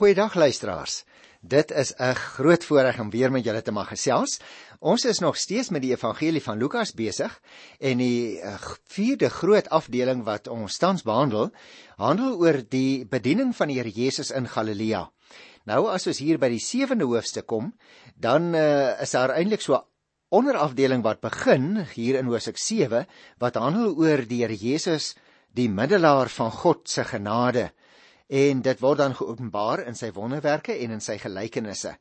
Goeiedag luisteraars. Dit is 'n groot voorreg om weer met julle te mag gesels. Ons is nog steeds met die evangelie van Lukas besig en die uh, vierde groot afdeling wat ons tans behandel, handel oor die bediening van die Here Jesus in Galilea. Nou as ons hier by die 7de hoofstuk kom, dan uh, is daar eintlik so 'n onderafdeling wat begin hier in hoofstuk 7 wat handel oor die Here Jesus, die middelaar van God se genade en dit word dan geopenbaar in sy wonderwerke en in sy gelykenisse.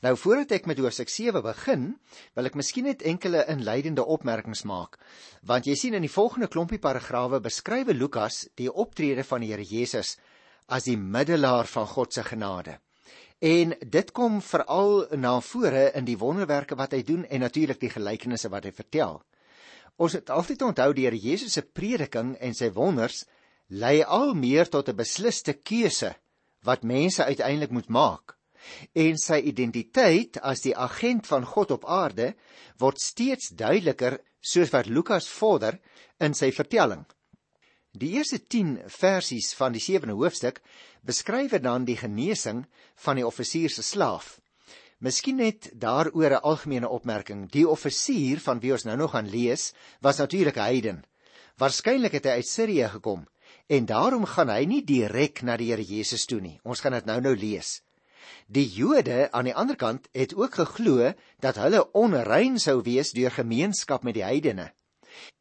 Nou voordat ek met hoofstuk 7 begin, wil ek miskien net enkele inleidende opmerkings maak, want jy sien in die volgende klompie paragrawe beskryf Lukas die optrede van die Here Jesus as die middelaar van God se genade. En dit kom veral na vore in die wonderwerke wat hy doen en natuurlik die gelykenisse wat hy vertel. Ons het altyd onthou die Here Jesus se prediking en sy wonders lei al meer tot 'n besliste keuse wat mense uiteindelik moet maak. En sy identiteit as die agent van God op aarde word steeds duideliker soos wat Lukas vorder in sy vertelling. Die eerste 10 versies van die 7de hoofstuk beskryf dan die genesing van die offisier se slaaf. Miskien net daaroor 'n algemene opmerking. Die offisier van wie ons nou nog gaan lees, was natuurlik 'n heiden. Waarskynlik het hy uit Sirië gekom En daarom gaan hy nie direk na die Here Jesus toe nie. Ons gaan dit nou-nou lees. Die Jode aan die ander kant het ook geglo dat hulle onrein sou wees deur gemeenskap met die heidene.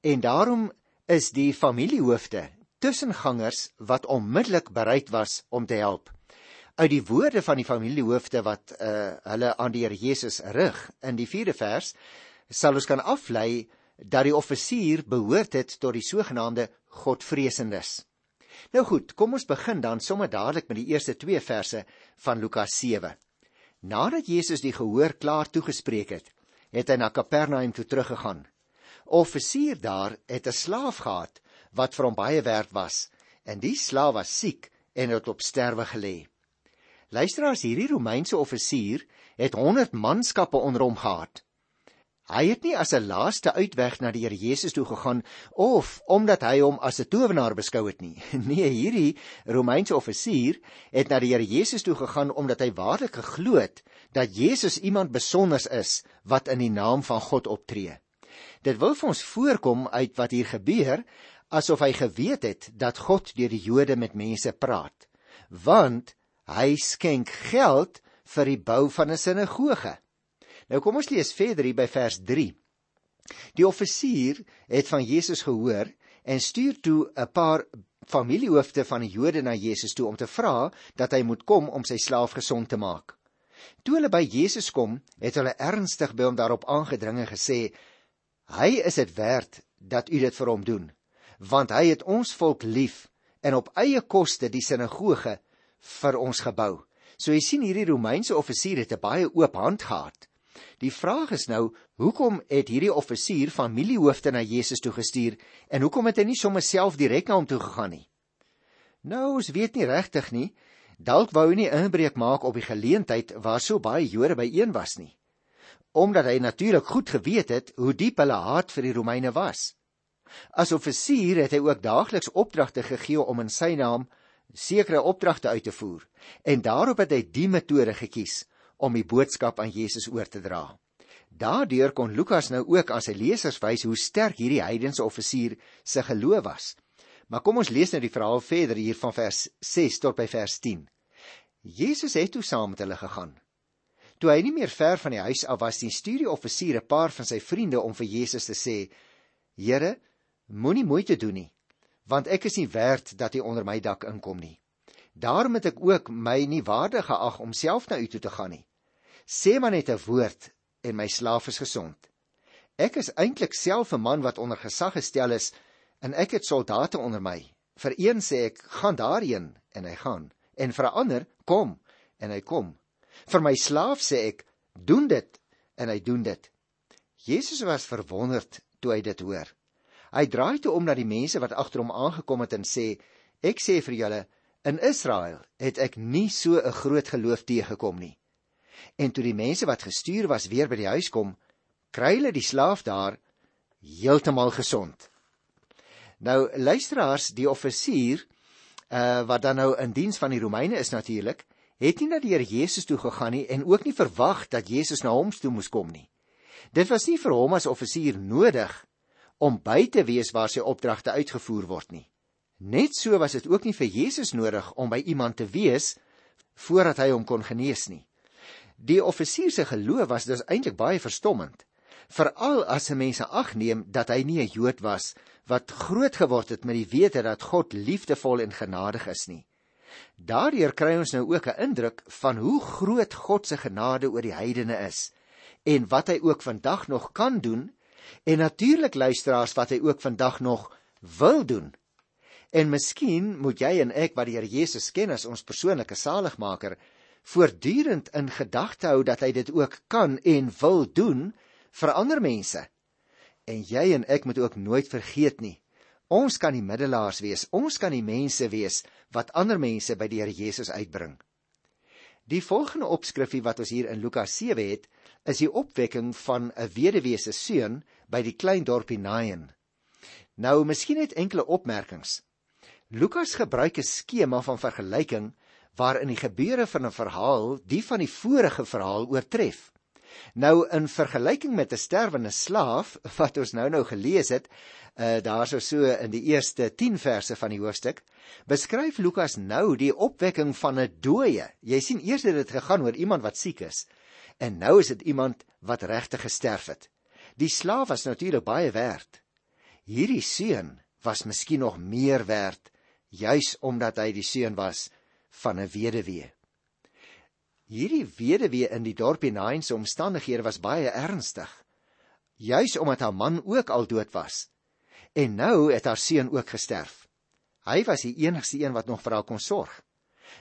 En daarom is die familiehoofde tussengangers wat onmiddellik bereid was om te help. Uit die woorde van die familiehoofde wat uh, hulle aan die Here Jesus rig in die 4de vers sal ons kan aflei dat die offisier behoort het tot die sogenaamde godvreesendes. Nou goed, kom ons begin dan sommer dadelik met die eerste 2 verse van Lukas 7. Nadat Jesus die gehoor klaar toegespreek het, het hy na Kapernaum toe teruggegaan. Offisier daar het 'n slaaf gehad wat vir hom baie werd was, en die slaaf was siek en het op sterwe gelê. Luisteraars, hierdie Romeinse offisier het 100 manskappe onder hom gehad. Hy het nie as 'n laaste uitweg na die Here Jesus toe gegaan of omdat hy hom as 'n towenaar beskou het nie. Nee, hierdie Romeinse offisier het na die Here Jesus toe gegaan omdat hy waarlik geglo het dat Jesus iemand besonders is wat in die naam van God optree. Dit wil vir ons voorkom uit wat hier gebeur asof hy geweet het dat God deur die Jode met mense praat, want hy skenk geld vir die bou van 'n sinagoge. Nou kom ons lees verder hier by vers 3. Die offisier het van Jesus gehoor en stuur toe 'n paar familiehoofde van die Jode na Jesus toe om te vra dat hy moet kom om sy slaaf gesond te maak. Toe hulle by Jesus kom, het hulle ernstig by hom daarop aangedring en gesê: "Hy is dit werd dat u dit vir hom doen, want hy het ons volk lief en op eie koste die sinagoge vir ons gebou." So jy sien hierdie Romeinse offisier het 'n baie oop hand gehad. Die vraag is nou, hoekom het hierdie offisier familiehoofde na Jesus toe gestuur en hoekom het hy nie sommer self direk na hom toe gegaan nie? Nou, ons weet nie regtig nie. Dalk wou hy nie inbreuk maak op die geleentheid waar so baie Jode byeen was nie. Omdat hy natuurlik goed geweet het hoe diep hulle haat vir die Romeine was. As offisier het hy ook daagliks opdragte gegee om in sy naam sekere opdragte uit te voer en daarop het hy die metode gekies om die boodskap aan Jesus oor te dra. Daardeur kon Lukas nou ook aan sy lesers wys hoe sterk hierdie heidense offisier se geloof was. Maar kom ons lees nou die verhaal verder hier van vers 6 tot by vers 10. Jesus het toe saam met hulle gegaan. Toe hy nie meer ver van die huis af was nie, stuur die offisier 'n paar van sy vriende om vir Jesus te sê: "Here, moenie moeite doen nie, want ek is nie werd dat jy onder my dak inkom nie. Daarom het ek ook my nie waardig geag om self na u toe te gaan nie sê maar net 'n woord en my slaaf is gesond. Ek is eintlik self 'n man wat onder gesag gestel is en ek het soldate onder my. Vir een sê ek gaan daarheen en hy gaan en vir 'n ander kom en hy kom. Vir my slaaf sê ek doen dit en hy doen dit. Jesus was verwonderd toe hy dit hoor. Hy draai toe om na die mense wat agter hom aangekom het en sê ek sê vir julle in Israel het ek nie so 'n groot geloof teëgekom nie. En toe die mense wat gestuur was weer by die huis kom, kry hulle die slaaf daar heeltemal gesond. Nou luisteraars, die offisier uh wat dan nou in diens van die Romeine is natuurlik, het nie na die Here Jesus toe gegaan nie en ook nie verwag dat Jesus na hom toe moes kom nie. Dit was nie vir hom as offisier nodig om by te wees waar sy opdragte uitgevoer word nie. Net so was dit ook nie vir Jesus nodig om by iemand te wees voordat hy hom kon genees nie. Die offisier se geloof was dus eintlik baie verstommend, veral as mense agneem dat hy nie 'n Jood was wat groot geword het met die wete dat God liefdevol en genadig is nie. Daardeur kry ons nou ook 'n indruk van hoe groot God se genade oor die heidene is en wat hy ook vandag nog kan doen en natuurlik luisteraars wat hy ook vandag nog wil doen. En miskien moet jy en ek wat die Here Jesus ken as ons persoonlike saligmaker voortdurend in gedagte hou dat hy dit ook kan en wil doen vir ander mense. En jy en ek moet ook nooit vergeet nie. Ons kan die middelaars wees. Ons kan die mense wees wat ander mense by die Here Jesus uitbring. Die volgende opskrifie wat ons hier in Lukas 7 het, is die opwekking van 'n weduwee se seun by die klein dorpie Nain. Nou, miskien net enkele opmerkings. Lukas gebruik 'n skema van vergelyking waarin die gebeure van 'n verhaal die van die vorige verhaal oortref. Nou in vergelyking met 'n sterwende slaaf wat ons nou-nou gelees het, uh, daarso so in die eerste 10 verse van die hoofstuk, beskryf Lukas nou die opwekking van 'n dooie. Jy sien eers het dit gegaan oor iemand wat siek is en nou is dit iemand wat regtig gesterf het. Die slaaf was natuurlik baie werd. Hierdie seun was miskien nog meer werd juis omdat hy die seun was van 'n weduwee. Hierdie weduwee in die dorpie Nain se omstandighede was baie ernstig. Juis omdat haar man ook al dood was. En nou het haar seun ook gesterf. Hy was die enigste een wat nog vir haar kon sorg.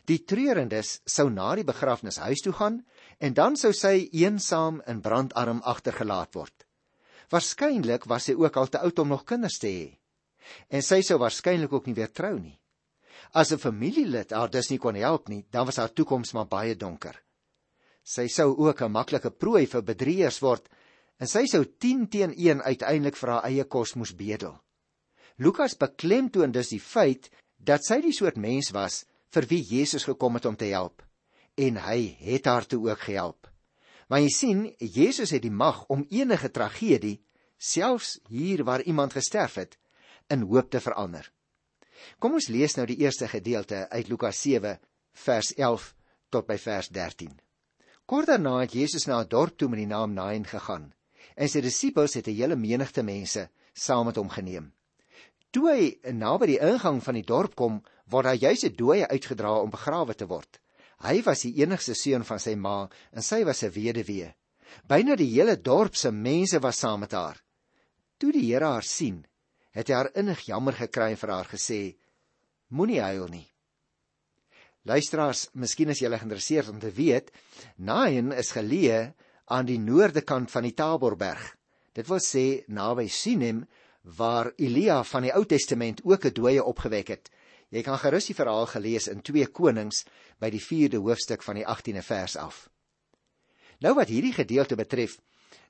Die treurendes sou na die begrafnis huis toe gaan en dan sou sy eensaam en brandarm agtergelaat word. Waarskynlik was sy ook al te oud om nog kinders te hê. En sy sou waarskynlik ook nie weer trou nie. As 'n familielid haar dus nie kon help nie, dan was haar toekoms maar baie donker. Sy sou ook 'n maklike prooi vir bedrieërs word en sy sou 10 teen 1 uiteindelik vir haar eie kos moes bedel. Lukas beklemtoon dus die feit dat sy die soort mens was vir wie Jesus gekom het om te help en hy het haar toe ook gehelp. Maar jy sien, Jesus het die mag om enige tragedie, selfs hier waar iemand gesterf het, in hoop te verander. Kom ons lees nou die eerste gedeelte uit Lukas 7 vers 11 tot by vers 13. Kort daarna het Jesus na 'n dorp toe met die naam Nain gegaan en sy disippels het 'n hele menigte mense saam met hom geneem. Toe hy naby die ingang van die dorp kom, word daar juis 'n dooie uitgedra om begrawe te word. Hy was die enigste seun van sy ma en sy was 'n weduwee. Byna die hele dorp se mense was saam met haar. Toe die Here haar sien, het hy haar innig jammer gekry en vir haar gesê: Moenie huil nie. Luisteraars, miskien is julle geïnteresseerd om te weet, Nain is geleë aan die noorde kant van die Taborberg. Dit wil sê naby Sinem waar Elia van die Ou Testament ook 'n dooie opgewek het. Jy kan gerus die verhaal gelees in 2 Konings by die 4de hoofstuk van die 18de vers af. Nou wat hierdie gedeelte betref,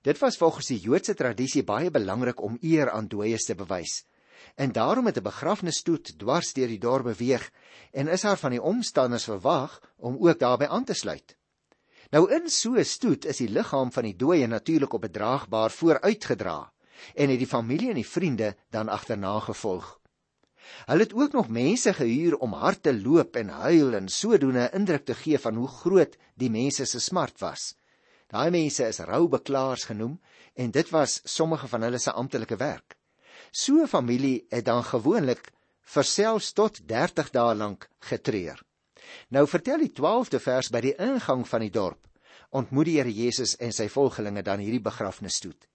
dit was volgens die Joodse tradisie baie belangrik om eer aan dooies te bewys. En daarom het 'n begrafnisstoet dwars deur die dorp beweeg en is haar van die omstanders verwag om ook daarbey aan te sluit. Nou in so 'n stoet is die liggaam van die dooie natuurlik op 'n draagbaar vooruitgedra en het die familie en die vriende dan agterna gevolg. Hulle het ook nog mense gehuur om hard te loop en huil en sodoende 'n indruk te gee van hoe groot die mense se smart was. Daai mense is roubeklaars genoem en dit was sommige van hulle se amptelike werk. So 'n familie het dan gewoonlik vir selfs tot 30 dae lank getreur. Nou vertel die 12de vers by die ingang van die dorp ontmoet die Here Jesus en sy volgelinge dan hierdie begrafnisstoet.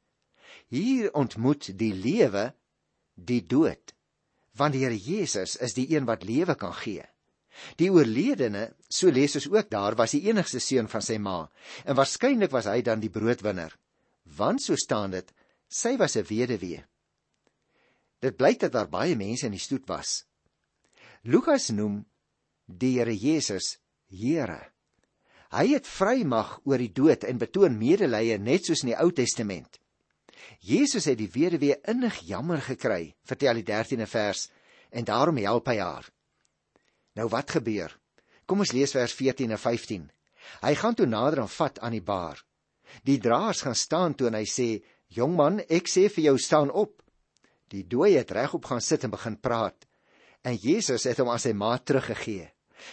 Hier ontmoet die lewe die dood want die Here Jesus is die een wat lewe kan gee. Die oorledene, so lees ons ook daar, was die enigste seun van sy ma en waarskynlik was hy dan die broodwinner. Want so staan dit, sy was 'n weduwee. Dit blyk dat daar baie mense in die stoet was. Lukas noem die Here Jesus Here. Hy het vrymag oor die dood en betoon medelee net soos in die Ou Testament. Jesus het die weduwee innig jammer gekry, vertel die 13de vers, en daarom help hy haar. Nou wat gebeur? Kom ons lees vers 14 en 15. Hy gaan toe nader en vat aan die baar. Die draers gaan staan toe en hy sê: "Jong man, ek sê vir jou staan op." Die dooie het regop gaan sit en begin praat. En Jesus het hom aan sy ma teruggegee.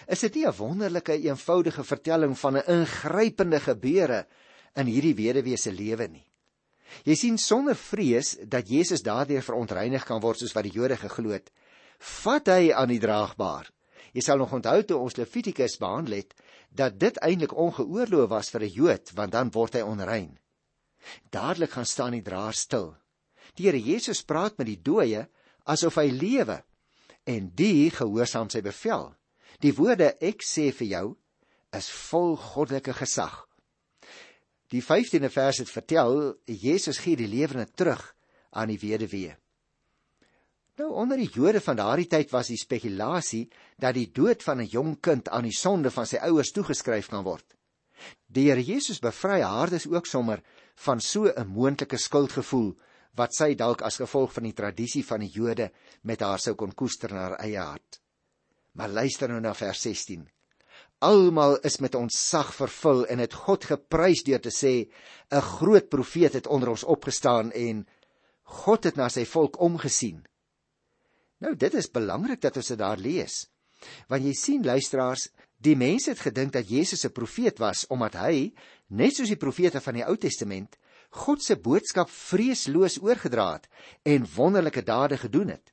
Is dit nie 'n wonderlike eenvoudige vertelling van 'n ingrypende gebeure in hierdie weduwee se lewe nie? Jy sien sonder vrees dat Jesus daardeur verontreinig kan word soos wat die Jode geglo het, vat hy aan die draagbaar. Jy sal nog onthou toe ons Levitikus behandel het dat dit eintlik ongeoorloof was vir 'n Jood want dan word hy onrein. Dadelik gaan staan die draer stil. Die Here Jesus praat met die dooie asof hy lewe en die gehoorsaam sy bevel. Die woorde ek sê vir jou is vol goddelike gesag. Die 15de vers het vertel Jesus gee die lewende terug aan die weduwee. Nou onder die Jode van daardie tyd was die spekulasie dat die dood van 'n jong kind aan die sonde van sy ouers toegeskryf kan word. Die Here Jesus bevry haar dus ook sommer van so 'n moontlike skuldgevoel wat sy dalk as gevolg van die tradisie van die Jode met haar sou kon koester in haar eie hart. Maar luister nou na vers 16. Almal is met ons sag vervul en het God geprys deur te sê 'n groot profeet het onder ons opgestaan en God het na sy volk omgesien. Nou dit is belangrik dat ons dit daar lees. Want jy sien luisteraars, die mense het gedink dat Jesus 'n profeet was omdat hy, net soos die profete van die Ou Testament, God se boodskap vreesloos oorgedra het en wonderlike dade gedoen het.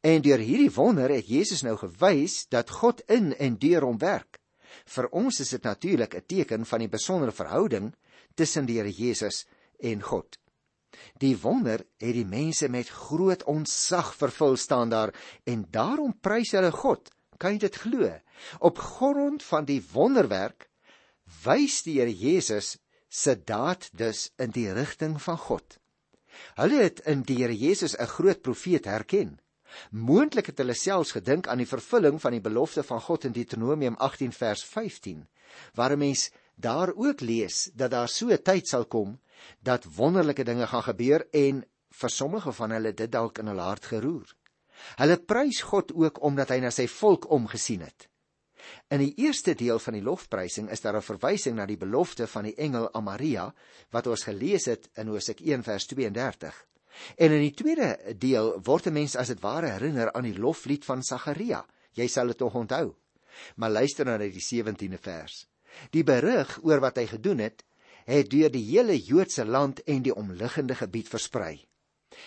En deur hierdie wonder het Jesus nou gewys dat God in en deur hom werk. Vir ons is dit natuurlik 'n teken van die besondere verhouding tussen die Here Jesus en God. Die wonder het die mense met groot ontzag vervul staan daar en daarom prys hulle God. Kan jy dit glo? Op grond van die wonderwerk wys die Here Jesus se daad dus in die rigting van God. Hulle het in die Here Jesus 'n groot profeet herken. Moontlik het hulle selfs gedink aan die vervulling van die belofte van God in Deuteronomium 18 vers 15, waar 'n mens daar ook lees dat daar so 'n tyd sal kom dat wonderlike dinge gaan gebeur en vir sommige van hulle dit dalk in hul hart geroer. Hulle prys God ook omdat hy na sy volk omgesien het. In die eerste deel van die lofprysing is daar 'n verwysing na die belofte van die engel aan Maria wat ons gelees het in Hosea 1 vers 32. En in die tweede deel word 'n mens as dit ware herinner aan die loflied van Sagaria. Jy sal dit nog onthou. Maar luister nou na die 17de vers. Die berig oor wat hy gedoen het, het deur die hele Joodse land en die omliggende gebied versprei.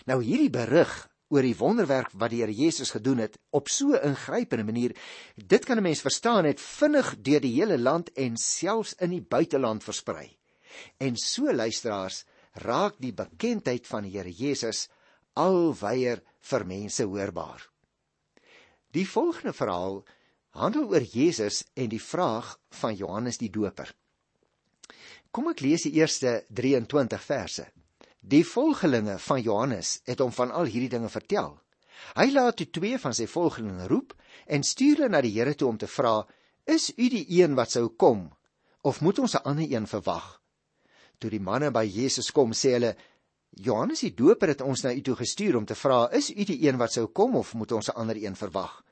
Nou hierdie berig oor die wonderwerk wat die Here Jesus gedoen het op so 'n ingrypende manier, dit kan 'n mens verstaan het vinnig deur die hele land en selfs in die buiteland versprei. En so luisteraars, raak die bekendheid van die Here Jesus alweier vir mense hoorbaar. Die volgende verhaal handel oor Jesus en die vraag van Johannes die Doper. Kom ek lees die eerste 23 verse. Die volgelinge van Johannes het hom van al hierdie dinge vertel. Hy laat toe twee van sy volgelinge roep en stuur hulle na die Here toe om te vra: "Is u die een wat sou kom of moet ons 'n ander een verwag?" Toe die manne by Jesus kom, sê hulle: "Johannes die Doper het ons na u toe gestuur om te vra: Is u die een wat sou kom of moet ons 'n ander een verwag?"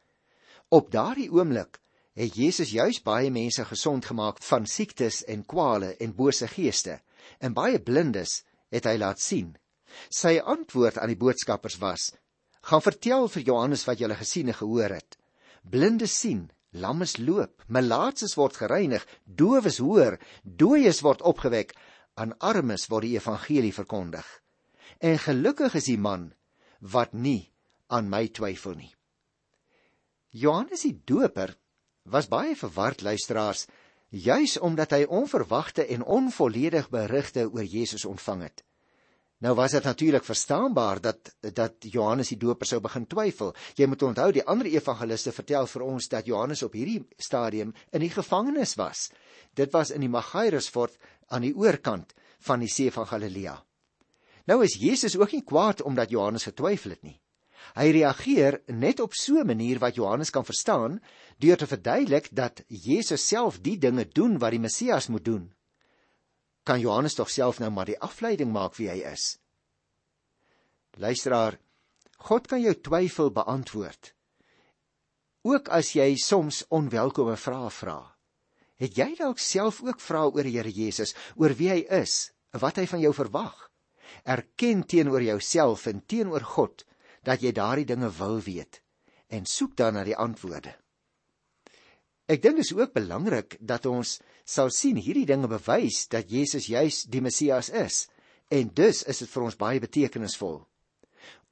Op daardie oomblik het Jesus juis baie mense gesond gemaak van siektes en kwale en bose geeste en baie blindes het hy laat sien. Sy antwoord aan die boodskappers was: "Gaan vertel vir Johannes wat julle gesien en gehoor het. Blindes sien, lammes loop, melaatses word gereinig, dowes hoor, dooies word opgewek, aan armes word die evangelie verkondig. En gelukkig is die man wat nie aan my twyfel nie." Johannes die Doper was baie verward luisteraars juis omdat hy onverwagte en onvolledig berigte oor Jesus ontvang het. Nou was dit natuurlik verstaanbaar dat dat Johannes die Doper sou begin twyfel. Jy moet onthou die ander evangeliste vertel vir ons dat Johannes op hierdie stadium in die gevangenis was. Dit was in die Magairisfort aan die oorkant van die see van Galilea. Nou is Jesus ook nie kwaad omdat Johannes getwyfel het nie. Hy reageer net op so 'n manier wat Johannes kan verstaan deur te verduidelik dat Jesus self die dinge doen wat die Messias moet doen. Kan Johannes tog self nou maar die afleiding maak wie hy is? Luisteraar, God kan jou twyfel beantwoord. ook as jy soms onwelkome vrae vra. Het jy dalk self ook vrae oor die Here Jesus, oor wie hy is, wat hy van jou verwag? Erken teenoor jouself en teenoor God dat jy daardie dinge wil weet en soek dan na die antwoorde. Ek dink dit is ook belangrik dat ons sal sien hierdie dinge bewys dat Jesus juis die Messias is en dus is dit vir ons baie betekenisvol.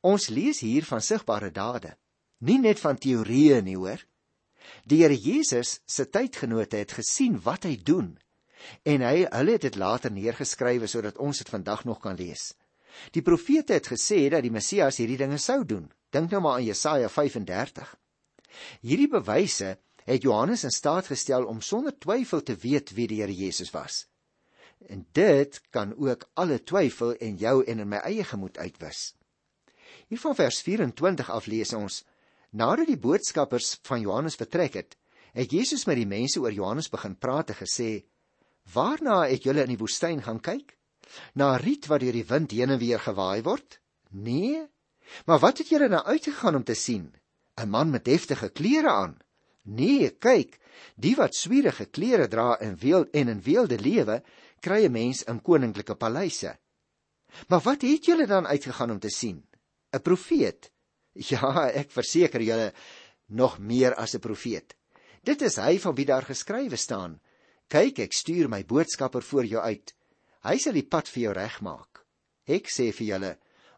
Ons lees hier van sigbare dade, nie net van teorieë nie, hoor. Die Here Jesus se tydgenote het gesien wat hy doen en hy hulle het dit later neergeskrywe sodat ons dit vandag nog kan lees. Die profete het gesê dat die Messias hierdie dinge sou doen. Dink nou maar aan Jesaja 35. Hierdie bewyse het Johannes in staat gestel om sonder twyfel te weet wie die Here Jesus was. En dit kan ook alle twyfel in jou en in my eie gemoed uitwis. Hier van vers 24 af lees ons: Nadat die boodskappers van Johannes vertrek het, het Jesus met die mense oor Johannes begin praat en gesê: "Waarna het julle in die woestyn gaan kyk? Na riet wat deur die wind heen en weer gewaai word? Nee. Maar wat het julle na uitgegaan om te sien? 'n Man met deftige klere aan? Nee, kyk, die wat swierige klere dra en weel en in weelde lewe, kry 'n mens in koninklike paleise. Maar wat het julle dan uitgegaan om te sien? 'n Profeet? Ja, ek verseker julle nog meer as 'n profeet. Dit is hy van wie daar geskrywe staan: Kyk, ek stuur my boodskapper voor jou uit. Hy sal die pad vir jou regmaak. Ek sê vir julle,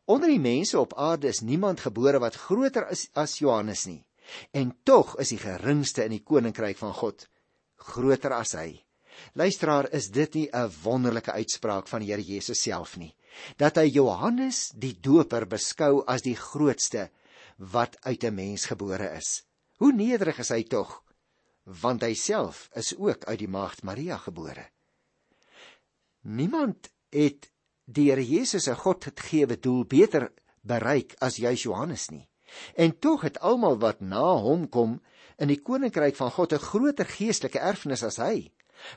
onder die mense op aarde is niemand gebore wat groter is as Johannes nie. En tog is die geringste in die koninkryk van God groter as hy. Luisteraar, is dit nie 'n wonderlike uitspraak van die Here Jesus self nie, dat hy Johannes die Doper beskou as die grootste wat uit 'n mens gebore is. Hoe nederig is hy tog, want hy self is ook uit die maagd Maria gebore. Niemand het die Here Jesus se Godgegewe doel beter bereik as juis Johannes nie. En tog het almal wat na hom kom in die koninkryk van God 'n groter geestelike erfenis as hy.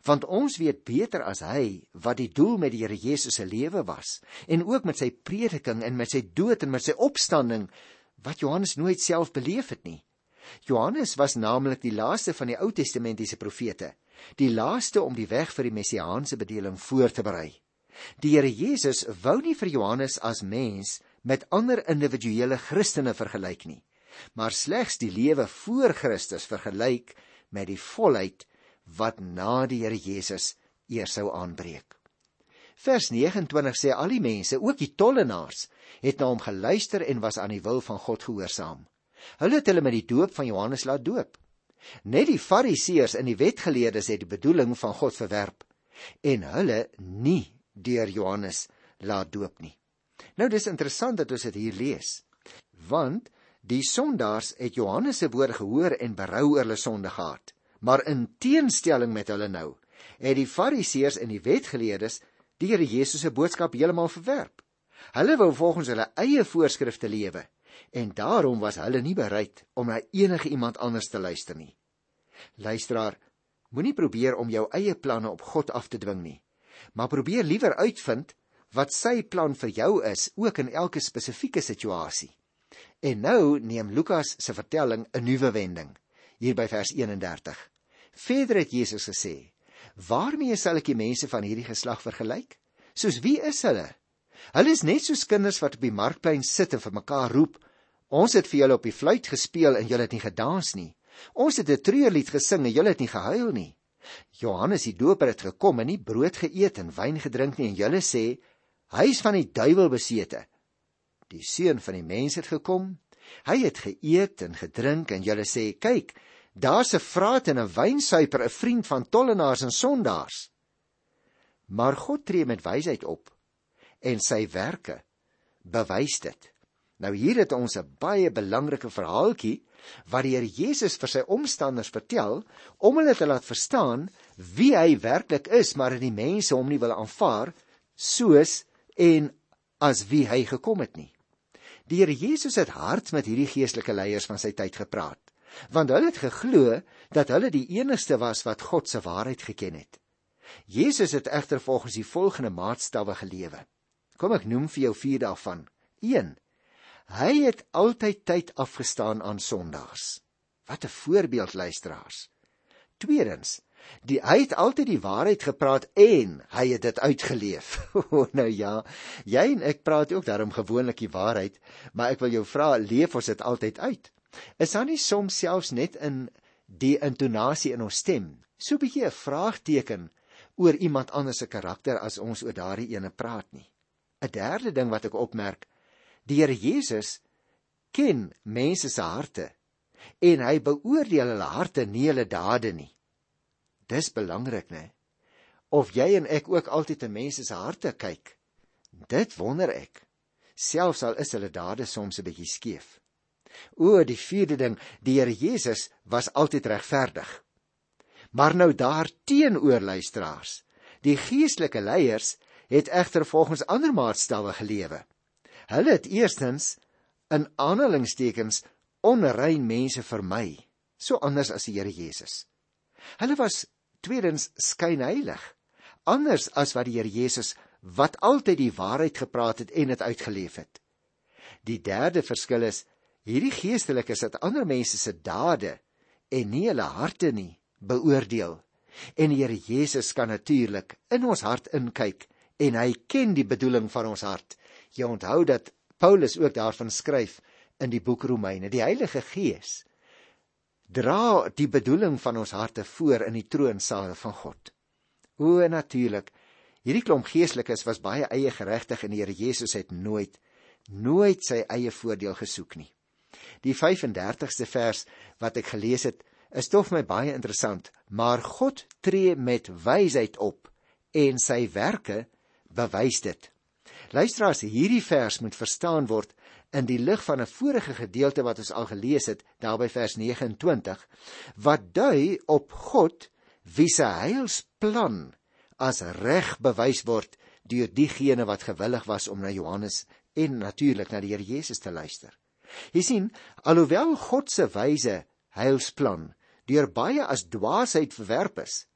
Want ons weet beter as hy wat die doel met die Here Jesus se lewe was en ook met sy prediking en met sy dood en met sy opstanding wat Johannes nooit self beleef het nie. Johannes was naamlik die laaste van die Ou Testamentiese profete, die laaste om die weg vir die messiaanse bedeling voor te berei. Die Here Jesus wou nie vir Johannes as mens met ander individuele Christene vergelyk nie, maar slegs die lewe voor Christus vergelyk met die volheid wat na die Here Jesus eers sou aanbreek. Vers 29 sê al die mense, ook die tollenaars, het na hom geluister en was aan die wil van God gehoorsaam. Hulle het hulle met die doop van Johannes laat doop. Net die Fariseërs en die wetgeleerdes het die bedoeling van God verwerp en hulle nie deur Johannes laat doop nie. Nou dis interessant dat ons dit hier lees. Want die sondaars het Johannes se woorde gehoor en berou oor hulle sonde gehad. Maar in teenstelling met hulle nou, het die Fariseërs en die wetgeleerdes die Here Jesus se boodskap heeltemal verwerp. Hulle wou volgens hulle eie voorskrifte lewe en daarom was hulle nie bereid om na enige iemand anders te luister nie. Luisteraar, moenie probeer om jou eie planne op God af te dwing nie, maar probeer liewer uitvind wat sy plan vir jou is, ook in elke spesifieke situasie. En nou neem Lukas se vertelling 'n nuwe wending hier by vers 31. Verder het Jesus gesê: "Waarmee sal ek die mense van hierdie geslag vergelyk? Soos wie is hulle? Hulle is net soos kinders wat op die markplein sit en vir mekaar roep: Ons het vir julle op die fluit gespeel en julle het nie gedans nie. Ons het 'n treurlied gesing en julle het nie gehuil nie. Johannes die Doper het gekom en nie brood geëet en wyn gedrink nie en julle sê Hy is van die duiwel besete. Die seun van die mens het gekom. Hy het geëet en gedrink en julle sê, "Kyk, daar's 'n vraat en 'n wynsuiper, 'n vriend van tollenaars en sondaars." Maar God tree met wysheid op en sy werke bewys dit. Nou hier het ons 'n baie belangrike verhaaltjie wat die Here Jesus vir sy omstanders vertel om hulle te laat verstaan wie hy werklik is, maar dat die mense hom nie wil aanvaar soos en as wie hy gekom het nie. Die Here Jesus het hard met hierdie geestelike leiers van sy tyd gepraat, want hulle het geglo dat hulle die enigste was wat God se waarheid geken het. Jesus het egter volgens die volgende maatstawwe gelewe. Kom ek noem vir jou vier daarvan. 1. Hy het altyd tyd afgestaan aan sondaars. Wat 'n voorbeeld luisteraars. Tweedens, die hy het altyd die waarheid gepraat en hy het dit uitgeleef. nou ja, jy en ek praat ook daarom gewoonlik die waarheid, maar ek wil jou vra, leef ons dit altyd uit? Is daar nie soms selfs net in die intonasie in ons stem so 'n bietjie 'n vraagteken oor iemand anders se karakter as ons oor daardie ene praat nie? 'n Derde ding wat ek opmerk, die Here Jesus ken mense se harte en hy beoordeel hulle harte nie hulle dade nie. Dis belangrik, né? Of jy en ek ook altyd in mense se harte kyk. Dit wonder ek. Selfs al is hulle dade soms 'n bietjie skeef. O, die vierde ding, die Here Jesus was altyd regverdig. Maar nou daarteenoor luisteraars, die geestelike leiers het egter volgens ander maatstawwe gelewe. Hulle het eerstens in aanhalingstekens onrein mense vermy, so anders as die Here Jesus. Hulle was tweedens skynheilig, anders as wat die Here Jesus wat altyd die waarheid gepraat het en dit uitgeleef het. Die derde verskil is hierdie geestelikes het ander mense se dade en nie hulle harte nie beoordeel. En die Here Jesus kan natuurlik in ons hart inkyk en hy ken die bedoeling van ons hart. Jy onthou dat Paulus ook daarvan skryf in die boek Romeine. Die Heilige Gees dra die bedoeling van ons harte voor in die troonsaal van God. O natuurlik, hierdie klomp geestelikes was baie eie geregtig en die Here Jesus het nooit nooit sy eie voordeel gesoek nie. Die 35ste vers wat ek gelees het, is tog my baie interessant, maar God tree met wysheid op en sy werke bewys dit. Luisteraars, hierdie vers moet verstaan word in die lig van 'n vorige gedeelte wat ons al gelees het, daar by vers 29, wat dui op God wie se heilsplan as reg bewys word deur diegene wat gewillig was om na Johannes en natuurlik na die Here Jesus te luister. Jy sien, alhoewel God se wyse heilsplan deur baie as dwaasheid verwerp is,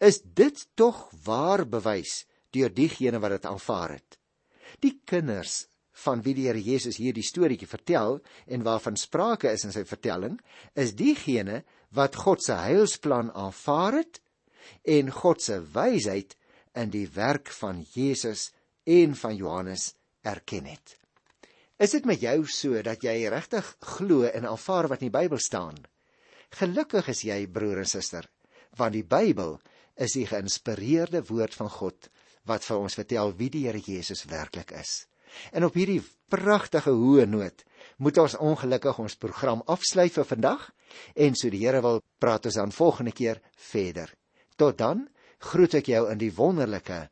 is dit tog waar bewys deur diegene wat dit aanvaar het. Die kinders van wie die Here Jesus hier die storieetjie vertel en waarvan sprake is in sy vertelling, is diegene wat God se heilsplan aanvaar het en God se wysheid in die werk van Jesus en van Johannes erken het. Is dit met jou so dat jy regtig glo en aanvaar wat in die Bybel staan? Gelukkig is jy broer en suster, want die Bybel is die geïnspireerde woord van God wat vir ons vertel wie die Here Jesus werklik is. En op hierdie pragtige hoë noot moet ons ongelukkig ons program afsluit vir vandag en so die Here wil praat ons dan volgende keer verder. Tot dan groet ek jou in die wonderlike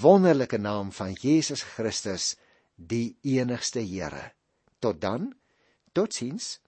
wonderlike naam van Jesus Christus, die enigste Here. Tot dan. Totsiens.